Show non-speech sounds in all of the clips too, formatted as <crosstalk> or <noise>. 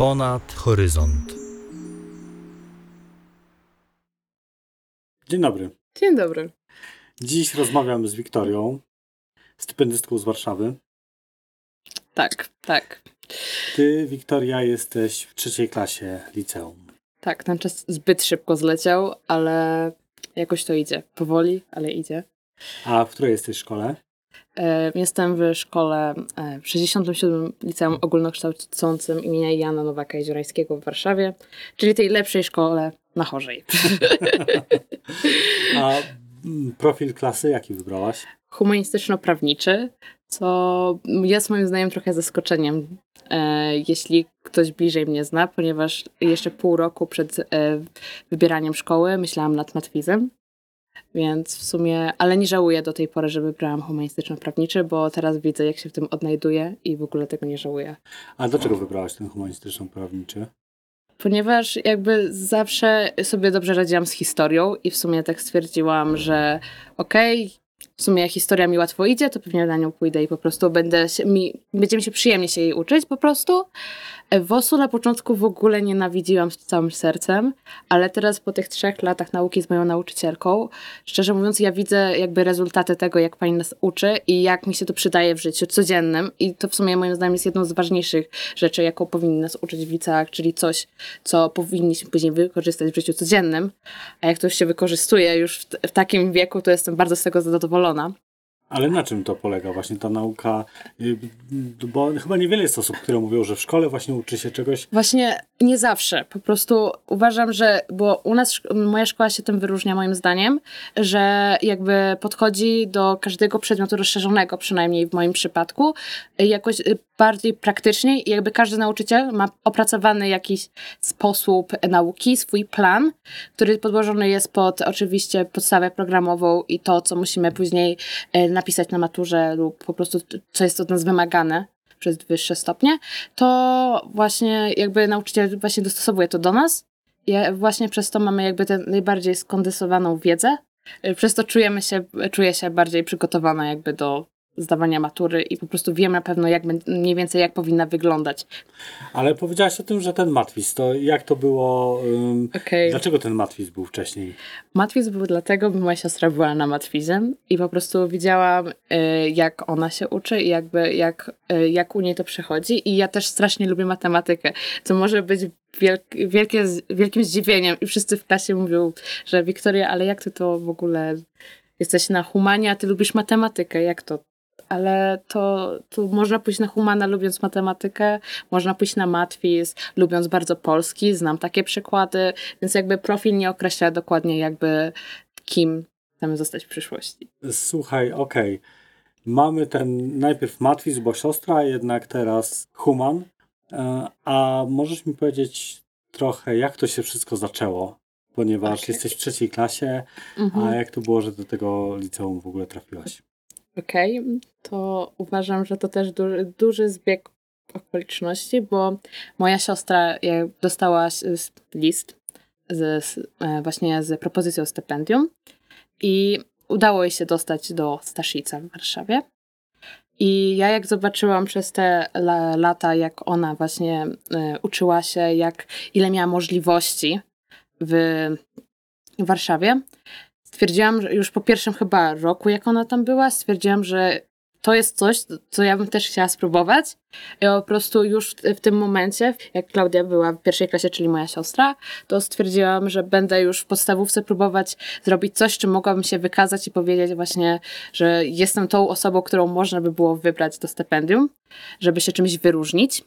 Ponad horyzont. Dzień dobry. Dzień dobry. Dziś rozmawiamy z Wiktorią, stypendystką z Warszawy. Tak, tak. Ty, Wiktoria, jesteś w trzeciej klasie liceum. Tak, ten czas zbyt szybko zleciał, ale jakoś to idzie. Powoli, ale idzie. A w której jesteś szkole? E, Jestem w szkole e, w 67 Liceum Ogólnokształcącym imienia Jana Nowaka Jeziorańskiego w Warszawie, czyli tej lepszej szkole na Chorzej. <laughs> A mm, profil klasy jaki wybrałaś? Humanistyczno-prawniczy, co jest moim zdaniem trochę zaskoczeniem, e, jeśli ktoś bliżej mnie zna, ponieważ jeszcze pół roku przed wybieraniem szkoły myślałam nad matwizem. Więc w sumie, ale nie żałuję do tej pory, że wybrałam humanistyczno-prawniczy, bo teraz widzę, jak się w tym odnajduję i w ogóle tego nie żałuję. A dlaczego wybrałaś ten humanistyczno-prawniczy? Ponieważ jakby zawsze sobie dobrze radziłam z historią i w sumie tak stwierdziłam, że okej, w sumie historia mi łatwo idzie, to pewnie na nią pójdę i po prostu będę się, mi, będzie się przyjemnie się jej uczyć po prostu. WOS-u na początku w ogóle nienawidziłam z całym sercem, ale teraz po tych trzech latach nauki z moją nauczycielką, szczerze mówiąc, ja widzę jakby rezultaty tego, jak pani nas uczy i jak mi się to przydaje w życiu codziennym i to w sumie moim zdaniem jest jedną z ważniejszych rzeczy, jaką powinni nas uczyć w liceach, czyli coś, co powinniśmy później wykorzystać w życiu codziennym, a jak to się wykorzystuje już w, w takim wieku, to jestem bardzo z tego zadowolona. Ale na czym to polega właśnie ta nauka? Y, Bo chyba niewiele jest osób, które mówią, że w szkole właśnie uczy się czegoś. Właśnie nie zawsze. Po prostu uważam, że, bo u nas, moja szkoła się tym wyróżnia moim zdaniem, że jakby podchodzi do każdego przedmiotu rozszerzonego, przynajmniej w moim przypadku, jakoś y, bardziej praktycznie i jakby każdy nauczyciel ma opracowany jakiś sposób nauki, swój plan, który podłożony jest pod oczywiście podstawę programową i to, co musimy później y, napisać na maturze lub po prostu co jest od nas wymagane przez wyższe stopnie, to właśnie jakby nauczyciel właśnie dostosowuje to do nas. I właśnie przez to mamy jakby tę najbardziej skondensowaną wiedzę. Przez to czujemy się, czuję się bardziej przygotowana jakby do zdawania matury i po prostu wiem na pewno jak, mniej więcej jak powinna wyglądać. Ale powiedziałaś o tym, że ten matwiz, to jak to było? ym, Okej. Dlaczego ten matwiz był wcześniej? Matwiz był dlatego, bo moja siostra była na matwizem i po prostu widziałam, y, jak ona się uczy i jakby jak, y, jak u niej to przechodzi. I ja też strasznie lubię matematykę, co może być wielk, wielkie, wielkim zdziwieniem. I wszyscy w klasie mówią, że Wiktoria, ale jak ty to w ogóle jesteś na humanie, a ty lubisz matematykę, jak to? Ale to, to można pójść na humana lubiąc matematykę, można pójść na matwiz lubiąc bardzo polski, znam takie przykłady, więc jakby profil nie określa dokładnie jakby kim chcemy zostać w przyszłości. Słuchaj, okej. Mamy ten najpierw matwiz, bo siostra, jednak teraz human. E, A możesz mi powiedzieć trochę, jak to się wszystko zaczęło? Ponieważ Okej. jesteś w trzeciej klasie, Mhm. a jak to było, że do tego liceum w ogóle trafiłaś? Okej, to uważam, że to też duży, duży zbieg okoliczności, bo moja siostra e, dostała list z, e, właśnie z propozycją stypendium i udało jej się dostać do Staszica w Warszawie. I ja jak zobaczyłam przez te la, lata, jak ona właśnie e, uczyła się, jak ile miała możliwości w Warszawie, stwierdziłam, że już po pierwszym chyba roku, jak ona tam była, stwierdziłam, że to jest coś, co ja bym też chciała spróbować. I po prostu już w, tym momencie, jak Klaudia była w pierwszej klasie, czyli moja siostra, to stwierdziłam, że będę już w podstawówce próbować zrobić coś, czym mogłabym się wykazać i powiedzieć właśnie, że jestem tą osobą, którą można by było wybrać do stypendium, żeby się czymś wyróżnić.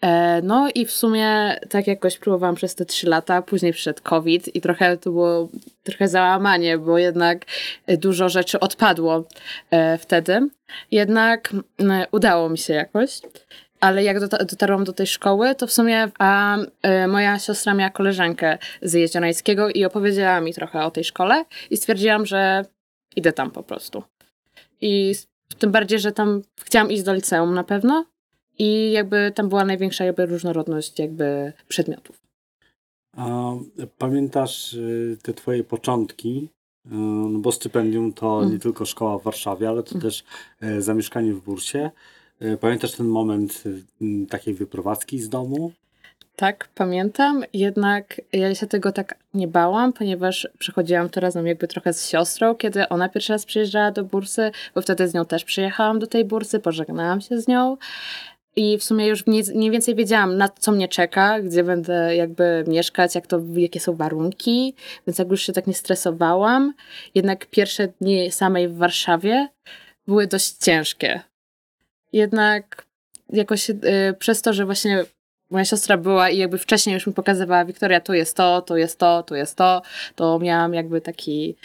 E, No i w sumie tak jakoś próbowałam przez te trzy lata, później przyszedł COVID i trochę to było trochę załamanie, bo jednak dużo rzeczy odpadło e, wtedy. Jednak udało mi się jakoś. Ale jak dota- dotarłam do tej szkoły, to w sumie a, e, moja siostra miała koleżankę z Jeziorańskiego i opowiedziała mi trochę o tej szkole i stwierdziłam, że idę tam po prostu. I tym bardziej, że tam chciałam iść do liceum na pewno i jakby tam była największa jakby różnorodność jakby przedmiotów. A pamiętasz y, te twoje początki? Y, No bo stypendium to Mm. nie tylko szkoła w Warszawie, ale to Mm. też e, zamieszkanie w Bursie. E, Pamiętasz ten moment y, takiej wyprowadzki z domu? Tak, pamiętam, jednak ja się tego tak nie bałam, ponieważ przechodziłam to razem jakby trochę z siostrą, kiedy ona pierwszy raz przyjeżdżała do bursy, bo wtedy z nią też przyjechałam do tej bursy, pożegnałam się z nią i w sumie już mniej, więcej wiedziałam, na co mnie czeka, gdzie będę jakby mieszkać, jak to, jakie są warunki, więc jakby już się tak nie stresowałam. Jednak pierwsze dni samej w Warszawie były dość ciężkie. Jednak jakoś y, przez to, że właśnie moja siostra była i jakby wcześniej już mi pokazywała, Wiktoria, tu jest to, tu jest to, tu jest to, to miałam jakby taki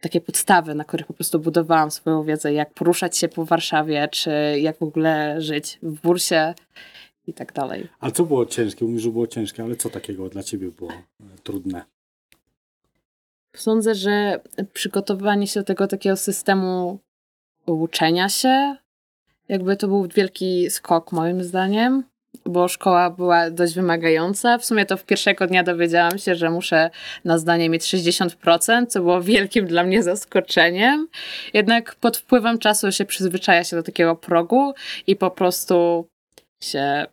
takie podstawy, na których po prostu budowałam swoją wiedzę, jak poruszać się po Warszawie, czy jak w ogóle żyć w bursie i tak dalej. A co było ciężkie? Mówisz, że było ciężkie, ale co takiego dla ciebie było e, trudne? Sądzę, że przygotowanie się do tego takiego systemu uczenia się, jakby to był wielki skok moim zdaniem bo szkoła była dość wymagająca. W sumie to w pierwszego dnia dowiedziałam się, że muszę na zdanie mieć 60%, co było wielkim dla mnie zaskoczeniem. Jednak pod wpływem czasu się przyzwyczaja się do takiego progu i po prostu się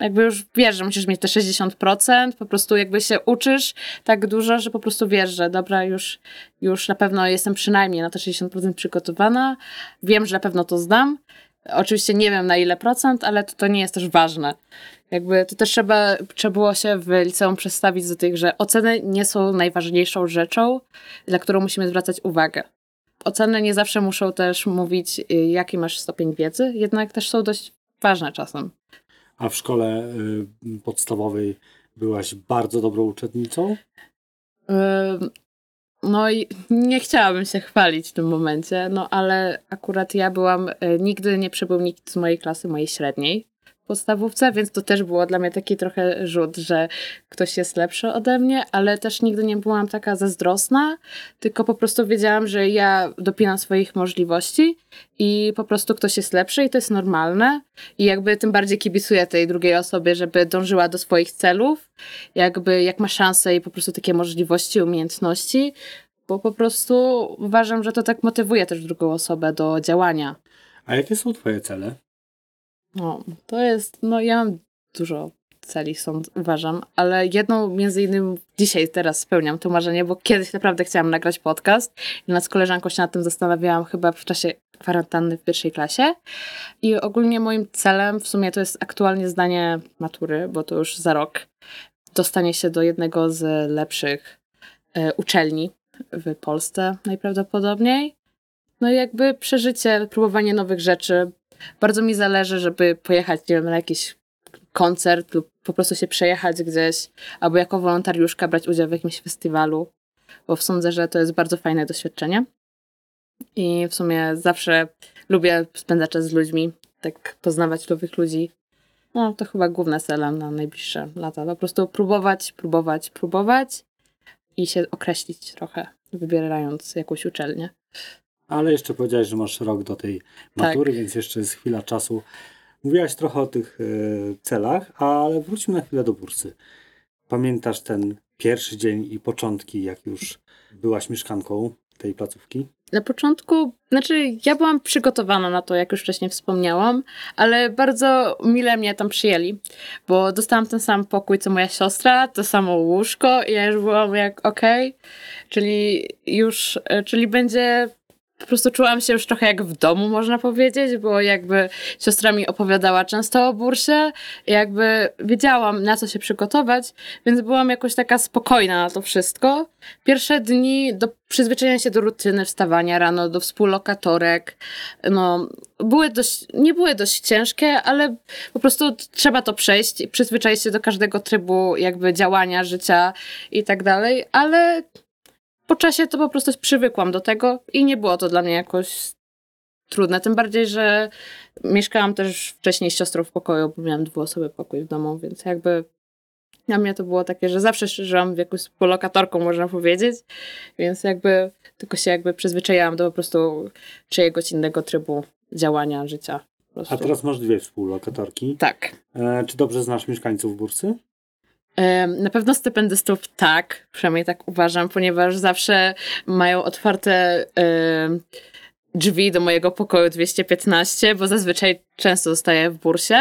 jakby już wiesz, że musisz mieć te 60%, po prostu jakby się uczysz tak dużo, że po prostu wiesz, że dobra, już, już na pewno jestem przynajmniej na te 60% przygotowana, wiem, że na pewno to zdam, Oczywiście nie wiem na ile procent, ale to, to nie jest też ważne. Jakby to też trzeba, trzeba było się w liceum przedstawić do tych, że oceny nie są najważniejszą rzeczą, dla którą musimy zwracać uwagę. Oceny nie zawsze muszą też mówić, y, jaki masz stopień wiedzy, jednak też są dość ważne czasem. A w szkole y, podstawowej byłaś bardzo dobrą uczennicą? No i nie chciałabym się chwalić w tym momencie, no ale akurat ja byłam, e, nigdy nie przybył nikt z mojej klasy, mojej średniej podstawówce, więc to też było dla mnie taki trochę rzut, że ktoś jest lepszy ode mnie, ale też nigdy nie byłam taka zazdrosna, tylko po prostu wiedziałam, że ja dopinam swoich możliwości i po prostu ktoś jest lepszy i to jest normalne i jakby tym bardziej kibicuję tej drugiej osobie, żeby dążyła do swoich celów, jakby jak ma szansę i po prostu takie możliwości, umiejętności, bo po prostu uważam, że to tak motywuje też drugą osobę do działania. A jakie są twoje cele? No, to jest, no ja mam dużo celi, sąd, uważam, ale jedną między innymi dzisiaj, teraz spełniam to marzenie, bo kiedyś naprawdę chciałam nagrać podcast i nad koleżanką się nad tym zastanawiałam chyba w czasie kwarantanny w pierwszej klasie i ogólnie moim celem w sumie to jest aktualnie zdanie matury, bo to już za rok, dostanie się do jednego z lepszych e, uczelni w Polsce najprawdopodobniej. No i jakby przeżycie, próbowanie nowych rzeczy, bardzo mi zależy, żeby pojechać, nie wiem, na jakiś koncert lub po prostu się przejechać gdzieś, albo jako wolontariuszka brać udział w jakimś festiwalu, bo sądzę, że to jest bardzo fajne doświadczenie. I w sumie zawsze lubię spędzać czas z ludźmi, tak poznawać nowych ludzi. No, to chyba główne cele na najbliższe lata. Po prostu próbować, próbować, próbować i się określić trochę, wybierając jakąś uczelnię. Ale jeszcze powiedziałeś, że masz rok do tej matury, tak. więc jeszcze jest chwila czasu. Mówiłaś trochę o tych y, celach, ale wróćmy na chwilę do bursy. Pamiętasz ten pierwszy dzień i początki, jak już byłaś mieszkanką tej placówki? Na początku, znaczy ja byłam przygotowana na to, jak już wcześniej wspomniałam, ale bardzo mile mnie tam przyjęli, bo dostałam ten sam pokój co moja siostra, to samo łóżko i ja już byłam jak okej, okay, czyli już, e, czyli będzie po prostu czułam się już trochę jak w domu, można powiedzieć, bo jakby siostra mi opowiadała często o bursie, jakby wiedziałam na co się przygotować, więc byłam jakoś taka spokojna na to wszystko. Pierwsze dni do przyzwyczajenia się do rutyny wstawania rano, do współlokatorek, no, były dość, nie były dość ciężkie, ale po prostu trzeba to przejść i przyzwyczaić się do każdego trybu jakby działania, życia i tak dalej, ale po czasie to po prostu przywykłam do tego i nie było to dla mnie jakoś trudne. Tym bardziej, że mieszkałam też wcześniej z siostrą w pokoju, bo miałam dwuosobowy pokój w domu, więc jakby dla mnie to było takie, że zawsze żyłam w jakąś współlokatorką, można powiedzieć, więc jakby tylko się jakby przyzwyczaiłam do po prostu czyjegoś innego trybu działania, życia. A teraz masz dwie współlokatorki. Tak. E, czy dobrze znasz mieszkańców Bursy? Na pewno stypendystów tak, przynajmniej tak uważam, ponieważ zawsze mają otwarte drzwi do mojego pokoju 215, bo zazwyczaj często zostaję w bursie.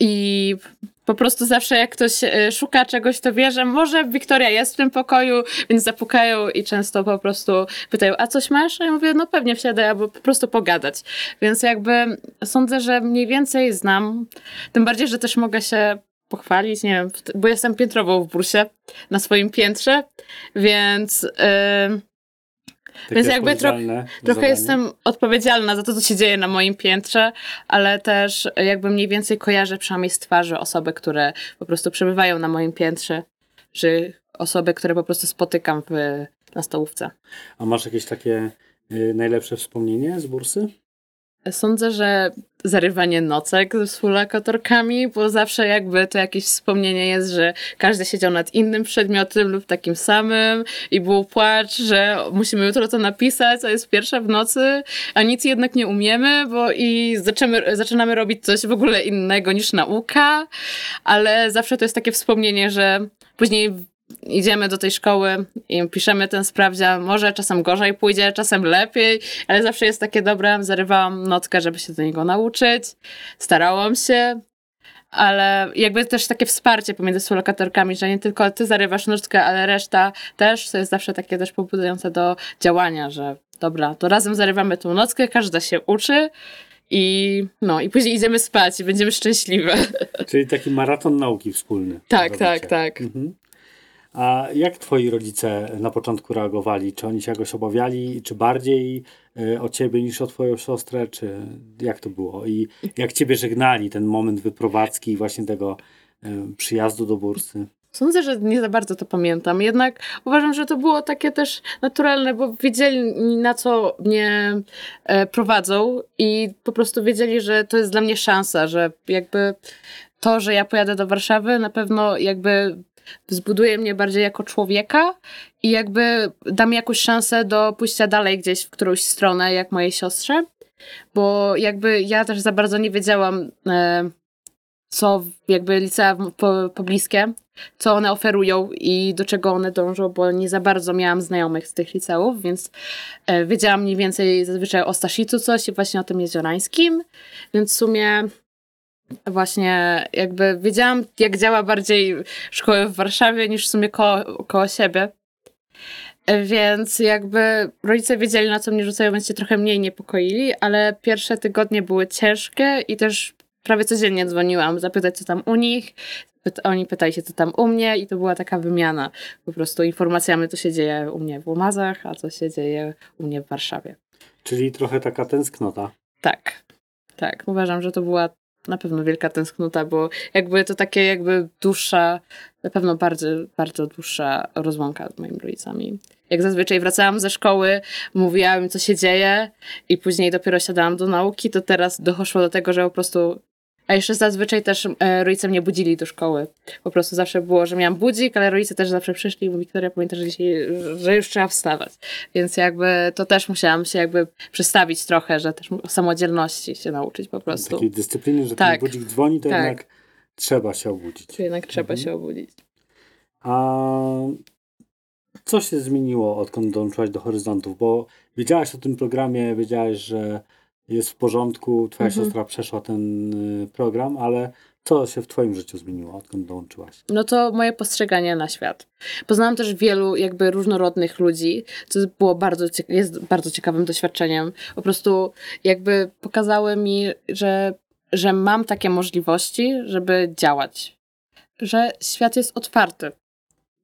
I po prostu zawsze jak ktoś e, szuka czegoś, to wie, że może Wiktoria jest w tym pokoju, więc zapukają i często po prostu pytają, a coś masz? A ja mówię, no pewnie wsiadaj, albo po prostu pogadać. Więc jakby sądzę, że mniej więcej znam, tym bardziej, że też mogę się pochwalić, nie wiem, bo jestem piętrową w bursie na swoim piętrze, więc... Yy, Więc jakby tro- Trochę zadanie. jestem odpowiedzialna za to, co się dzieje na moim piętrze, ale też jakby mniej więcej kojarzę przynajmniej z twarzy osoby, które po prostu przebywają na moim piętrze, czy osoby, które po prostu spotykam w, na stołówce. A masz jakieś takie y, najlepsze wspomnienie z bursy? Sądzę, że zarywanie nocek z współlokatorkami, bo zawsze jakby to jakieś wspomnienie jest, że każdy siedział nad innym przedmiotem lub takim samym i był płacz, że musimy jutro to napisać, a jest pierwsza w nocy, a nic jednak nie umiemy, bo i zaczynamy, zaczynamy robić coś w ogóle innego niż nauka, ale zawsze to jest takie wspomnienie, że później idziemy do tej szkoły i piszemy ten sprawdzian. Może czasem gorzej pójdzie, czasem lepiej, ale zawsze jest takie dobre. Zarywałam notkę, żeby się do niego nauczyć. Starałam się. Ale jakby też takie wsparcie pomiędzy współlokatorkami, że nie tylko ty zarywasz nutkę, ale reszta też, to jest zawsze takie też pobudzające do działania, że dobra, to razem zarywamy tą nockę, każda się uczy i no, i później idziemy spać i będziemy szczęśliwe. Czyli taki maraton nauki wspólny. tak, tak, tak. Mhm. A jak twoi rodzice na początku reagowali? Czy oni się jakoś obawiali, czy bardziej y, o ciebie niż o twoją siostrę, czy jak to było? I jak ciebie żegnali ten moment wyprowadzki i właśnie tego y, przyjazdu do bursy? Sądzę, że nie za bardzo to pamiętam. Jednak uważam, że to było takie też naturalne, bo wiedzieli na co mnie e, prowadzą i po prostu wiedzieli, że to jest dla mnie szansa, że jakby to, że ja pojadę do Warszawy na pewno jakby wzbuduje mnie bardziej jako człowieka i jakby da mi jakąś szansę do pójścia dalej gdzieś w którąś stronę, jak mojej siostrze, bo jakby ja też za bardzo nie wiedziałam, e, co jakby licea po, pobliskie, co one oferują i do czego one dążą, bo nie za bardzo miałam znajomych z tych liceów, więc e, wiedziałam mniej więcej zazwyczaj o Staszicu coś i właśnie o tym jeziorańskim, więc w sumie właśnie jakby wiedziałam, jak działa bardziej szkoły w Warszawie niż w sumie koło, koło siebie. Więc jakby rodzice wiedzieli, na co mnie rzucają, więc się trochę mniej niepokoili, ale pierwsze tygodnie były ciężkie i też prawie codziennie dzwoniłam zapytać, co tam u nich. Oni pytali się, co tam u mnie i to była taka wymiana po prostu informacjami, co się dzieje u mnie w Łomazach, a co się dzieje u mnie w Warszawie. Czyli trochę taka tęsknota. Tak, tak. Uważam, że to była na pewno wielka tęsknota, bo jakby to takie jakby dłuższa, na pewno bardzo, bardzo dłuższa rozłąka z moimi rodzicami. Jak zazwyczaj wracałam ze szkoły, mówiłam im, co się dzieje i później dopiero siadałam do nauki, to teraz doszło do tego, że po prostu... A jeszcze zazwyczaj też e, rodzice mnie budzili do szkoły. Po prostu zawsze było, że miałam budzik, ale rodzice też zawsze przyszli mówi, Wiktoria, pamiętasz, że, dzisiaj, że już trzeba wstawać. Więc jakby to też musiałam się jakby przestawić trochę, że też samodzielności się nauczyć po prostu. Takiej dyscypliny, że Tak. ten budzik dzwoni, to Tak. jednak trzeba się obudzić. Czy jednak trzeba Mhm. się obudzić. A co się zmieniło, odkąd dołączyłaś do Horyzontów? Bo wiedziałaś o tym programie, wiedziałaś, że jest w porządku, twoja Mhm. siostra przeszła ten y, program, ale co się w twoim życiu zmieniło, odkąd dołączyłaś? No to moje postrzeganie na świat. Poznałam też wielu jakby różnorodnych ludzi, co było bardzo, jest bardzo ciekawym doświadczeniem. Po prostu jakby pokazały mi, że, że mam takie możliwości, żeby działać. Że świat jest otwarty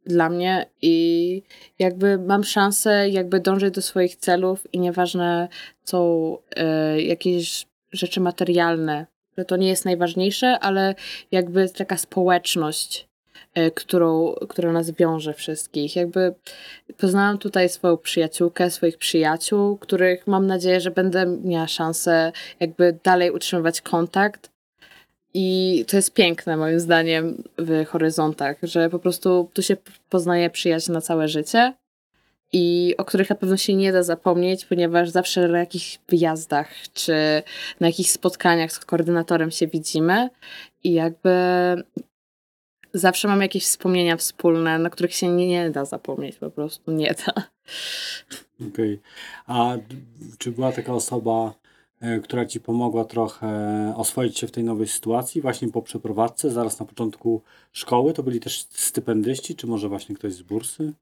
dla mnie i jakby mam szansę jakby dążyć do swoich celów i nieważne są e, jakieś rzeczy materialne, że to nie jest najważniejsze, ale jakby taka społeczność, e, którą, która nas wiąże wszystkich. Jakby poznałam tutaj swoją przyjaciółkę, swoich przyjaciół, których mam nadzieję, że będę miała szansę jakby dalej utrzymywać kontakt. I to jest piękne moim zdaniem w horyzontach, że po prostu tu się poznaje przyjaźń na całe życie i o których na pewno się nie da zapomnieć, ponieważ zawsze na jakichś wyjazdach czy na jakichś spotkaniach z koordynatorem się widzimy i jakby zawsze mam jakieś wspomnienia wspólne, na których się nie, nie da zapomnieć, po prostu nie da. Okej. A d- czy była taka osoba, która ci pomogła trochę oswoić się w tej nowej sytuacji, właśnie po przeprowadzce, zaraz na początku szkoły? To byli też stypendyści, czy może właśnie ktoś z bursy?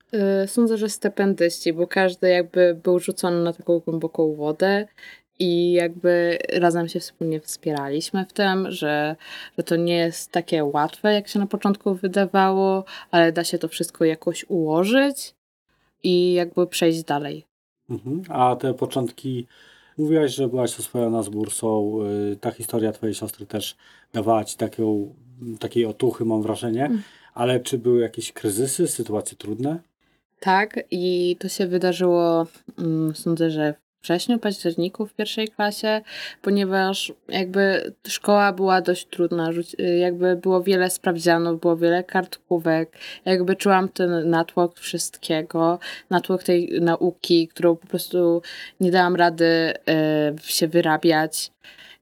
Y, Sądzę, że stypendyści, bo każdy jakby był rzucony na taką głęboką wodę i jakby razem się wspólnie wspieraliśmy w tym, że, że to nie jest takie łatwe, jak się na początku wydawało, ale da się to wszystko jakoś ułożyć i jakby przejść dalej. Mhm. A te początki, mówiłaś, że byłaś oswojona z bursą. y, Ta historia twojej siostry też dawała ci taką, takiej otuchy, mam wrażenie. Mm. Ale czy były jakieś kryzysy, sytuacje trudne? Tak, i to się wydarzyło, mm, sądzę, że wrześniu, październiku w pierwszej klasie, ponieważ jakby szkoła była dość trudna, jakby było wiele sprawdzianów, było wiele kartkówek, jakby czułam ten natłok wszystkiego, natłok tej nauki, którą po prostu nie dałam rady y, się wyrabiać.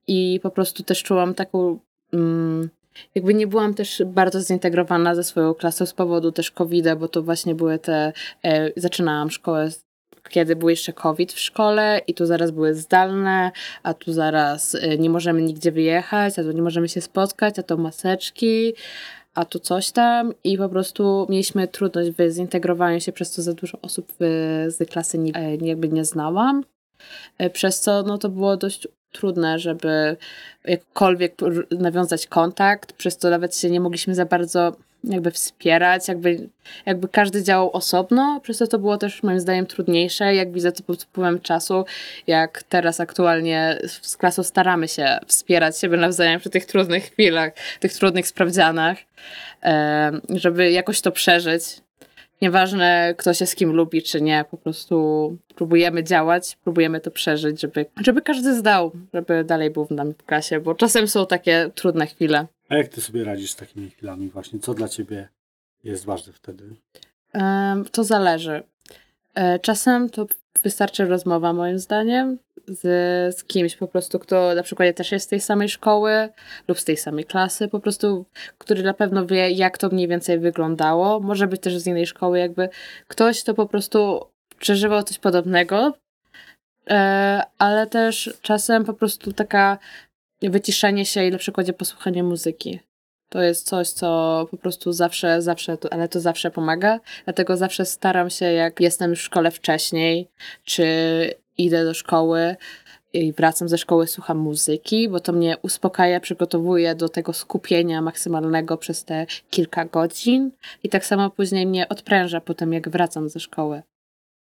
I po prostu też czułam taką... Mm, jakby nie byłam też bardzo zintegrowana ze swoją klasą z powodu też covid bo to właśnie były te, e, zaczynałam szkołę z- kiedy był jeszcze COVID w szkole i tu zaraz były zdalne, a tu zaraz e, nie możemy nigdzie wyjechać, a tu nie możemy się spotkać, a to maseczki, a tu coś tam i po prostu mieliśmy trudność w zintegrowaniu się, przez to za dużo osób w, z klasy nie, e, jakby nie znałam, przez co no to było dość trudne, żeby jakkolwiek nawiązać kontakt, przez to nawet się nie mogliśmy za bardzo jakby wspierać, jakby, jakby każdy działał osobno, przez to to było też moim zdaniem trudniejsze, jak widzę to pod wpływem czasu, jak teraz aktualnie z klasą staramy się wspierać siebie nawzajem przy tych trudnych chwilach, tych trudnych sprawdzianach, żeby jakoś to przeżyć. Nieważne, kto się z kim lubi, czy nie, po prostu próbujemy działać, próbujemy to przeżyć, żeby, żeby każdy zdał, żeby dalej był w nami w klasie, bo czasem są takie trudne chwile. A jak ty sobie radzisz z takimi chwilami właśnie? Co dla ciebie jest ważne wtedy? To zależy. E, Czasem to wystarczy rozmowa, moim zdaniem, z, z kimś po prostu, kto na przykład też jest z tej samej szkoły lub z tej samej klasy, po prostu, który na pewno wie, jak to mniej więcej wyglądało. Może być też z innej szkoły, jakby ktoś, to po prostu przeżywał coś podobnego, e, ale też czasem po prostu taka wyciszenie się i na przykładzie posłuchanie muzyki. To jest coś, co po prostu zawsze, zawsze, ale to zawsze pomaga. Dlatego zawsze staram się, jak jestem w szkole wcześniej, czy idę do szkoły i wracam ze szkoły, słucham muzyki, bo to mnie uspokaja, przygotowuje do tego skupienia maksymalnego przez te kilka godzin. I tak samo później mnie odpręża potem, jak wracam ze szkoły.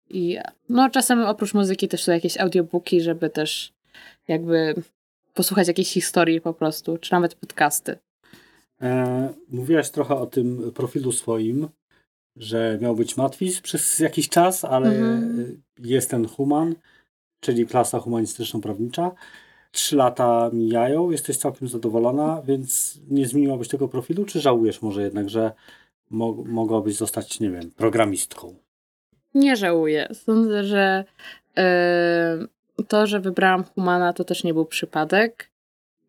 I no, czasem oprócz muzyki też są jakieś audiobooki, żeby też jakby posłuchać jakiejś historii po prostu, czy nawet podcasty. E, mówiłaś trochę o tym profilu swoim, że miał być matwiz przez jakiś czas, ale Mhm. jest ten human, czyli klasa humanistyczno-prawnicza. Trzy lata mijają, jesteś całkiem zadowolona, więc nie zmieniłabyś tego profilu, czy żałujesz może jednak, że mo mogłabyś zostać, nie wiem, programistką? Nie żałuję. Sądzę, że yy, to, że wybrałam Humana, to też nie był przypadek.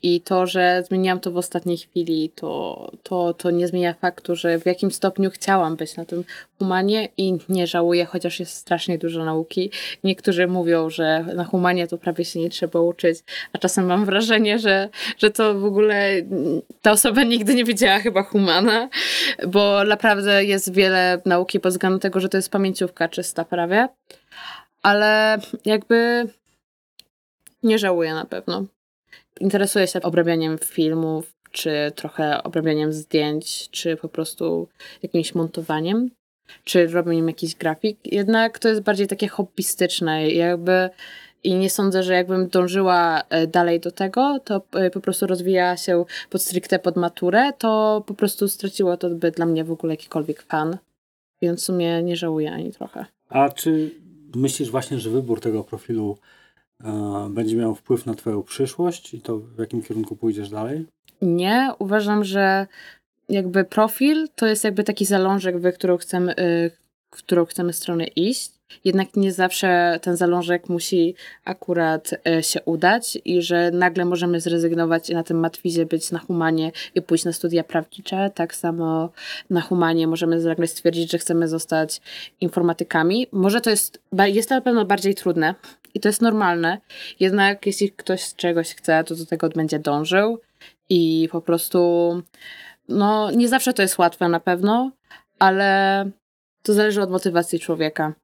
I to, że zmieniłam to w ostatniej chwili, to, to, to nie zmienia faktu, że w jakim stopniu chciałam być na tym humanie i nie żałuję, chociaż jest strasznie dużo nauki. Niektórzy mówią, że na humanie to prawie się nie trzeba uczyć, a czasem mam wrażenie, że, że to w ogóle ta osoba nigdy nie widziała chyba humana, bo naprawdę jest wiele nauki pod względem tego, że to jest pamięciówka czysta prawie. Ale jakby nie żałuję na pewno interesuję się obrabianiem filmów, czy trochę obrabianiem zdjęć, czy po prostu jakimś montowaniem, czy robieniem jakichś grafik. Jednak to jest bardziej takie hobbystyczne, jakby i nie sądzę, że jakbym dążyła e, dalej do tego, to e, po prostu rozwijała się pod stricte pod maturę, to po prostu straciło to by dla mnie w ogóle jakikolwiek fan. Więc w sumie nie żałuję ani trochę. A czy myślisz właśnie, że wybór tego profilu będzie miał wpływ na twoją przyszłość i to w jakim kierunku pójdziesz dalej? Nie, uważam, że jakby profil to jest jakby taki zalążek, w którą chcemy, y, w którą chcemy stronę iść. Jednak nie zawsze ten zalążek musi akurat y, się udać i że nagle możemy zrezygnować i na tym matwizie być na humanie i pójść na studia prawnicze. Tak samo na humanie możemy nagle stwierdzić, że chcemy zostać informatykami. Może to jest, jest to na pewno bardziej trudne i to jest normalne. Jednak jeśli ktoś czegoś chce, to do tego będzie dążył i po prostu no nie zawsze to jest łatwe na pewno, ale to zależy od motywacji człowieka.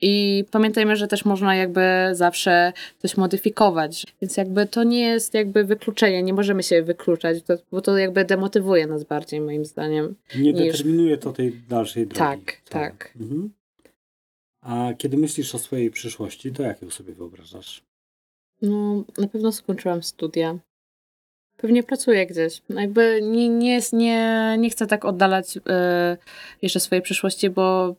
I pamiętajmy, że też można jakby zawsze coś modyfikować. Więc jakby to nie jest jakby wykluczenie, nie możemy się wykluczać, bo to jakby demotywuje nas bardziej moim zdaniem. Nie niż- determinuje to tej dalszej drogi. Tak, wcale. tak. Mhm. A kiedy myślisz o swojej przyszłości, to jak ją sobie wyobrażasz? No, na pewno skończyłam studia. Pewnie pracuję gdzieś. No Jakby nie, nie, jest- nie, nie chcę tak oddalać e, jeszcze swojej przyszłości, bo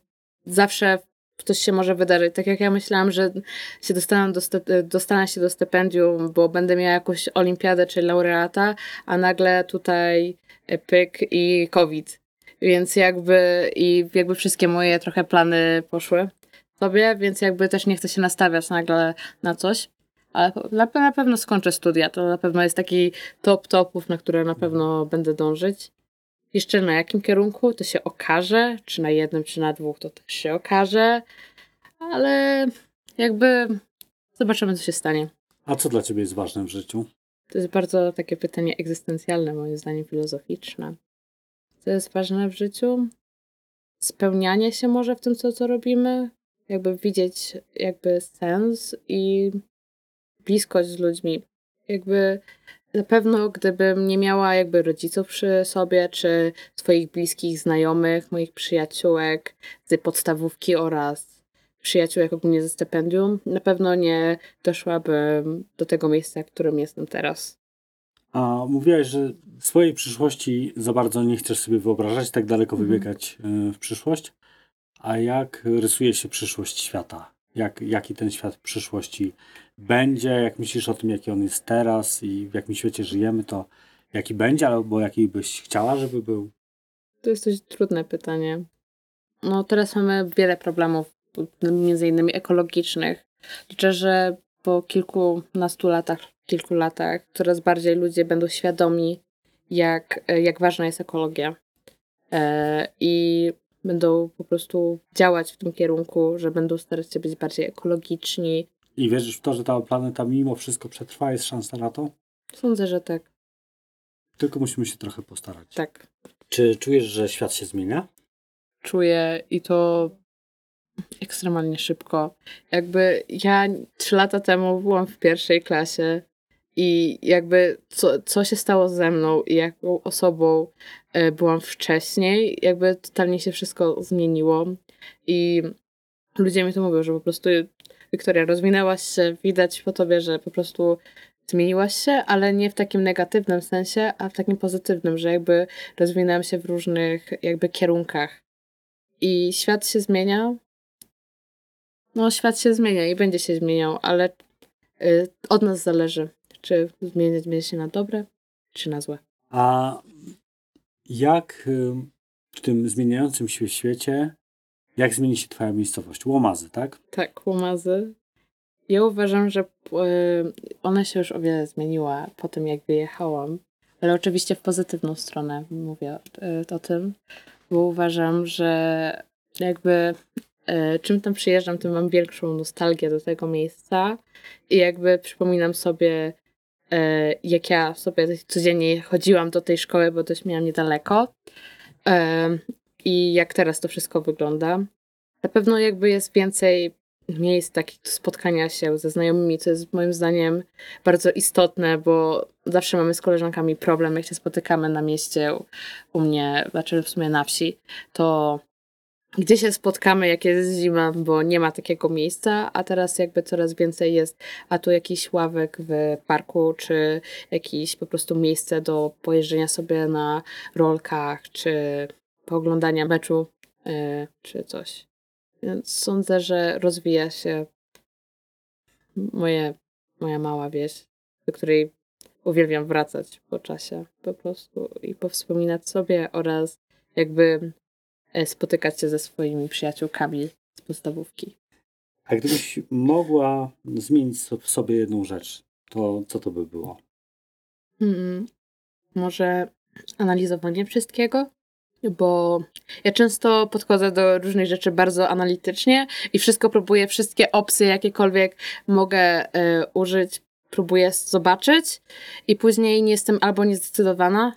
zawsze coś się może wydarzyć. Tak jak ja myślałam, że się dostanę, do dostanę się do stypendium, bo będę miała jakąś olimpiadę czy laureata, a nagle tutaj pyk i COVID. Więc jakby i jakby wszystkie moje trochę plany poszły sobie, więc jakby też nie chcę się nastawiać nagle na coś. Ale na, na pewno skończę studia. To na pewno jest taki top topów, na które na pewno będę dążyć. Jeszcze na jakim kierunku to się okaże, czy na jednym, czy na dwóch, to też się okaże. Ale jakby zobaczymy, co się stanie. A co dla ciebie jest ważne w życiu? To jest bardzo takie pytanie egzystencjalne, moim zdaniem filozoficzne. Co jest ważne w życiu? Spełnianie się może w tym, co, co robimy. Jakby widzieć jakby sens i bliskość z ludźmi. Jakby na pewno, gdybym nie miała jakby rodziców przy sobie, czy swoich bliskich znajomych, moich przyjaciółek z podstawówki oraz przyjaciółek ogólnie ze stypendium, na pewno nie doszłabym do tego miejsca, w którym jestem teraz. A mówiłaś, że swojej przyszłości za bardzo nie chcesz sobie wyobrażać, tak daleko Mhm. wybiegać y, w przyszłość. A jak rysuje się przyszłość świata? Jak, jaki ten świat w przyszłości będzie? Jak myślisz o tym, jaki on jest teraz i w jakim świecie żyjemy, to jaki będzie, albo jaki byś chciała, żeby był? To jest dość trudne pytanie. No teraz mamy wiele problemów, między innymi ekologicznych. Liczę, że po kilkunastu latach, kilku latach coraz bardziej ludzie będą świadomi, jak, jak ważna jest ekologia. E, I będą po prostu działać w tym kierunku, że będą starać się być bardziej ekologiczni. I wierzysz w to, że ta planeta mimo wszystko przetrwa? Jest szansa na to? Sądzę, że tak. Tylko musimy się trochę postarać. Tak. Czy czujesz, że świat się zmienia? czuję i to ekstremalnie szybko. Jakby ja trzy lata temu byłam w pierwszej klasie i jakby co, co się stało ze mną i jaką osobą e, byłam wcześniej, jakby totalnie się wszystko zmieniło i ludzie mi to mówią, że po prostu Wiktoria, rozwinęłaś się, widać po tobie, że po prostu zmieniłaś się, ale nie w takim negatywnym sensie, a w takim pozytywnym, że jakby rozwinęłam się w różnych jakby kierunkach. I świat się zmienia. No, świat się zmienia i będzie się zmieniał, ale y, od nas zależy, czy zmieniać będzie się na dobre, czy na złe. A jak w tym zmieniającym się świecie, jak zmieni się twoja miejscowość? Łomazy, tak? Tak, łomazy. Ja uważam, że y, ona się już o wiele zmieniła po tym, jak wyjechałam. Ale oczywiście w pozytywną stronę mówię y, o tym, bo uważam, że jakby y, czym tam przyjeżdżam, tym mam większą nostalgię do tego miejsca i jakby przypominam sobie, jak ja sobie codziennie chodziłam do tej szkoły, bo też miałam niedaleko y, i jak teraz to wszystko wygląda. Na pewno jakby jest więcej miejsc takich do spotkania się ze znajomymi, co jest moim zdaniem bardzo istotne, bo zawsze mamy z koleżankami problem, jak się spotykamy na mieście u mnie, znaczy w sumie na wsi, to gdzie się spotkamy, jak jest zima, bo nie ma takiego miejsca, a teraz jakby coraz więcej jest, a tu jakiś ławek w parku, czy jakieś po prostu miejsce do pojeżdżenia sobie na rolkach, czy pooglądania meczu, yy, czy coś. Więc sądzę, że rozwija się moje, moja mała wieś, do której uwielbiam wracać po czasie po prostu i powspominać sobie oraz jakby spotykać się ze swoimi przyjaciółkami z podstawówki. A gdybyś mogła zmienić w sobie jedną rzecz, to co to by było? Mm, może analizowanie wszystkiego? bo ja często podchodzę do różnych rzeczy bardzo analitycznie i wszystko próbuję, wszystkie opcje jakiekolwiek mogę y, użyć, próbuję zobaczyć i później nie jestem albo niezdecydowana,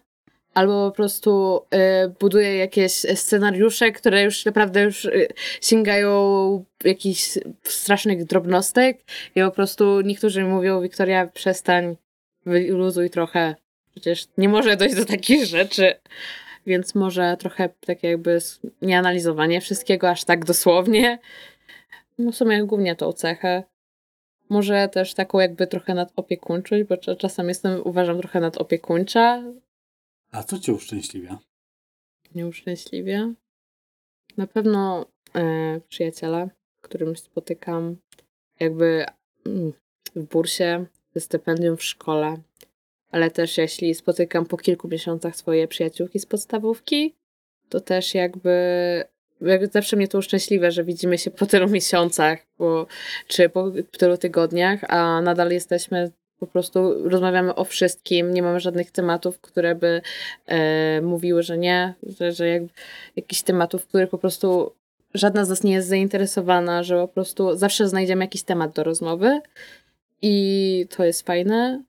albo po prostu y, buduję jakieś scenariusze, które już naprawdę już y, sięgają jakichś strasznych drobnostek i po prostu niektórzy mówią, Wiktoria, przestań, wyluzuj trochę, przecież nie może dojść do takich rzeczy. Więc może trochę tak jakby nieanalizowanie wszystkiego aż tak dosłownie. No w sumie głównie tą cechę. Może też taką jakby trochę nadopiekuńczość, bo czasem jestem, uważam, trochę nadopiekuńcza. A co cię uszczęśliwia? Nie uszczęśliwia? Na pewno e, przyjaciela, którym spotykam jakby mm, w bursie, ze stypendium w szkole, ale też jeśli spotykam po kilku miesiącach swoje przyjaciółki z podstawówki, to też jakby, jakby zawsze mnie to uszczęśliwe, że widzimy się po tylu miesiącach, bo, czy po tylu tygodniach, a nadal jesteśmy po prostu rozmawiamy o wszystkim, nie mamy żadnych tematów, które by e, mówiły, że nie, że, że jak, jakichś tematów, których po prostu żadna z nas nie jest zainteresowana, że po prostu zawsze znajdziemy jakiś temat do rozmowy i to jest fajne.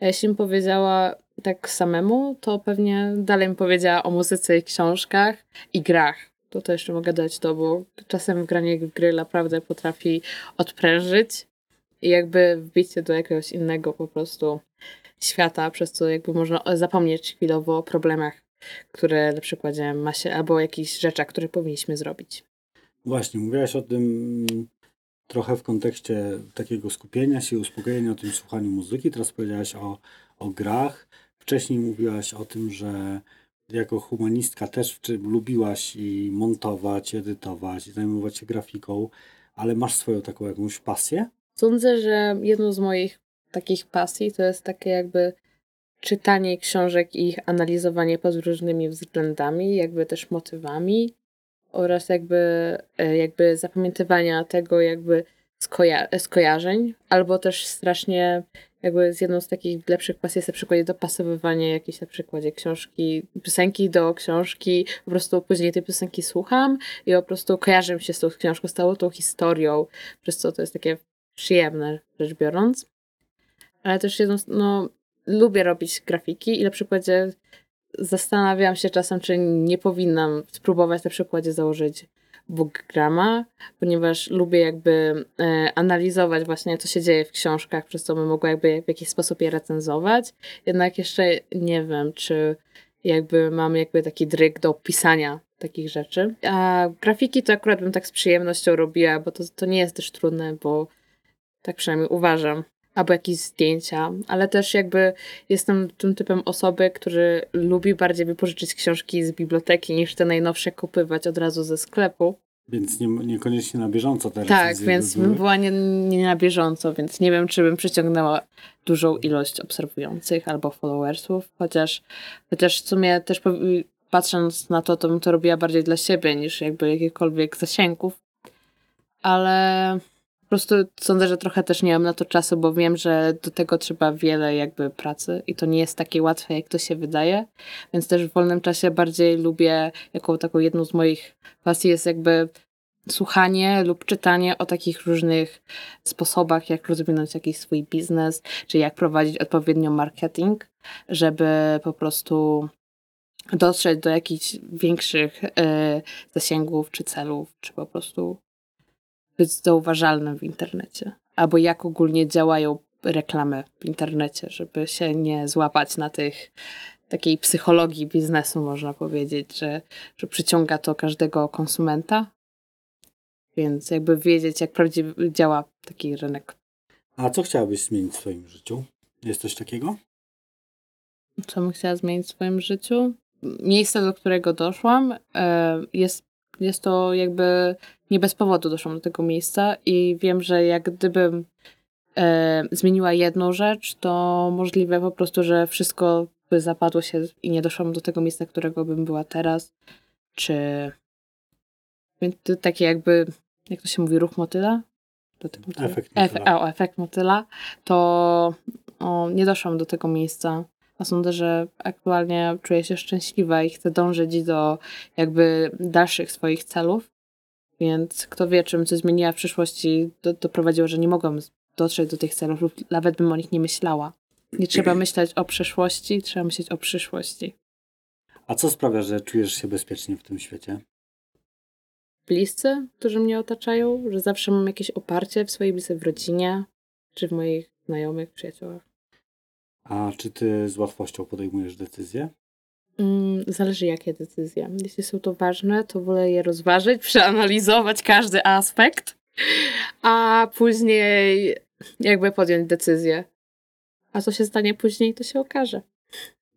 Jeśli bym powiedziała tak samemu, to pewnie dalej bym powiedziała o muzyce i książkach i grach. To to jeszcze mogę dać to, bo czasem granie w gry naprawdę potrafi odprężyć i jakby wbić do jakiegoś innego po prostu świata, przez co jakby można zapomnieć chwilowo o problemach, które na przykładzie ma się, albo o jakichś rzeczach, które powinniśmy zrobić. Właśnie, mówiłaś o tym trochę w kontekście takiego skupienia się, uspokojenia o tym słuchaniu muzyki. Teraz powiedziałaś o, o grach. Wcześniej mówiłaś o tym, że jako humanistka też lubiłaś i montować, edytować, i zajmować się grafiką, ale masz swoją taką jakąś pasję? Sądzę, że jedną z moich takich pasji to jest takie jakby czytanie książek i ich analizowanie pod różnymi względami, jakby też motywami oraz jakby, e, jakby zapamiętywania tego jakby skoja skojarzeń, albo też strasznie jakby z jedną z takich lepszych pasji jest na przykład dopasowywanie jakiejś na przykładzie książki, piosenki do książki, po prostu później tej piosenki słucham i po prostu kojarzę się z tą książką, z całą tą historią, przez co to jest takie przyjemne rzecz biorąc. Ale też jedną, no, lubię robić grafiki i na przykładzie zastanawiam się czasem, czy nie powinnam spróbować na przykładzie założyć bookgrama, ponieważ lubię jakby e, analizować właśnie, co się dzieje w książkach, przez co bym mogła jakby w jakiś sposób je recenzować. Jednak jeszcze nie wiem, czy jakby mam jakby taki dryg do pisania takich rzeczy. A grafiki to akurat bym tak z przyjemnością robiła, bo to, to nie jest też trudne, bo tak przynajmniej uważam albo jakieś zdjęcia, ale też jakby jestem tym typem osoby, który lubi bardziej wypożyczyć książki z biblioteki niż te najnowsze kupywać od razu ze sklepu. Więc nie, niekoniecznie na bieżąco teraz. Tak, więc bym była nie, nie na bieżąco, więc nie wiem, czy bym przyciągnęła dużą ilość obserwujących albo followersów, chociaż, chociaż w sumie też patrząc na to, to bym to robiła bardziej dla siebie niż jakby jakichkolwiek zasięgów. Ale prostu sądzę, że trochę też nie mam na to czasu, bo wiem, że do tego trzeba wiele jakby pracy i to nie jest takie łatwe, jak to się wydaje. Więc też w wolnym czasie bardziej lubię, jaką taką jedną z moich pasji jest jakby słuchanie lub czytanie o takich różnych sposobach, jak rozwinąć jakiś swój biznes, czy jak prowadzić odpowiednio marketing, żeby po prostu dotrzeć do jakichś większych y, zasięgów czy celów, czy po prostu być zauważalnym w internecie. Albo jak ogólnie działają reklamy w internecie, żeby się nie złapać na tych takiej psychologii biznesu, można powiedzieć, że, że przyciąga to każdego konsumenta. Więc jakby wiedzieć, jak prawdziwie działa taki rynek. A co chciałabyś zmienić w swoim życiu? Jest coś takiego? Co bym chciała zmienić w swoim życiu? Miejsce, do którego doszłam, e, jest, jest to jakby nie bez powodu doszłam do tego miejsca i wiem, że jak gdybym e, zmieniła jedną rzecz, to możliwe po prostu, że wszystko by zapadło się i nie doszłam do tego miejsca, którego bym była teraz. Czy więc takie jakby, jak to się mówi, ruch motyla? Efekt motyla. Efe, o, efekt motyla. To o, nie doszłam do tego miejsca a sądzę, że aktualnie czuję się szczęśliwa i chcę dążyć do jakby dalszych swoich celów. Więc kto wie, czym coś zmieniła w przyszłości, do, doprowadziło, że nie mogłam dotrzeć do tych celów lub nawet bym o nich nie myślała. Nie trzeba myśleć o przeszłości, trzeba myśleć o przyszłości. A co sprawia, że czujesz się bezpiecznie w tym świecie? Bliscy, którzy mnie otaczają, że zawsze mam jakieś oparcie w swojej blisce w rodzinie, czy w moich znajomych, przyjaciołach. A czy ty z łatwością podejmujesz decyzje? Mm, zależy jakie decyzje. Jeśli są to ważne, to wolę je rozważyć, <laughs> przeanalizować każdy aspekt, a później jakby podjąć decyzję. A co się stanie później, to się okaże.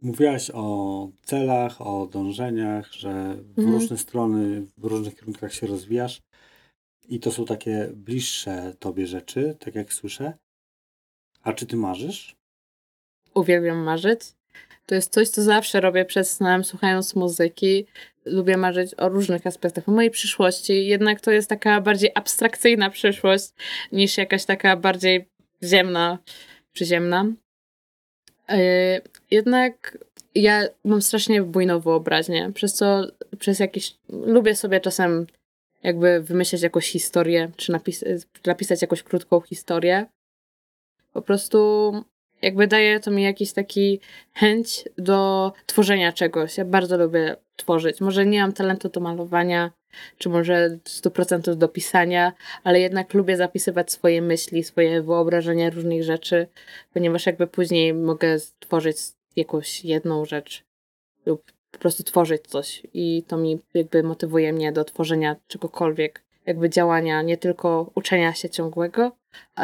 Mówiłaś o celach, o dążeniach, że w Mhm. różne strony, w różnych kierunkach się rozwijasz i to są takie bliższe tobie rzeczy, tak jak słyszę. A czy ty marzysz? Uwielbiam marzyć. To jest coś, co zawsze robię przed snem, słuchając muzyki. Lubię marzyć o różnych aspektach mojej przyszłości, jednak to jest taka bardziej abstrakcyjna przyszłość niż jakaś taka bardziej ziemna, przyziemna. Yy, jednak ja mam strasznie bujną wyobraźnię, przez co przez jakiś. Lubię sobie czasem jakby wymyśleć jakąś historię, czy napis- napisać jakąś krótką historię. Po prostu jakby daje to mi jakiś taki chęć do tworzenia czegoś. Ja bardzo lubię tworzyć. Może nie mam talentu do malowania, czy może 100% do pisania, ale jednak lubię zapisywać swoje myśli, swoje wyobrażenia różnych rzeczy, ponieważ jakby później mogę stworzyć jakąś jedną rzecz lub po prostu tworzyć coś i to mi jakby motywuje mnie do tworzenia czegokolwiek, jakby działania, nie tylko uczenia się ciągłego,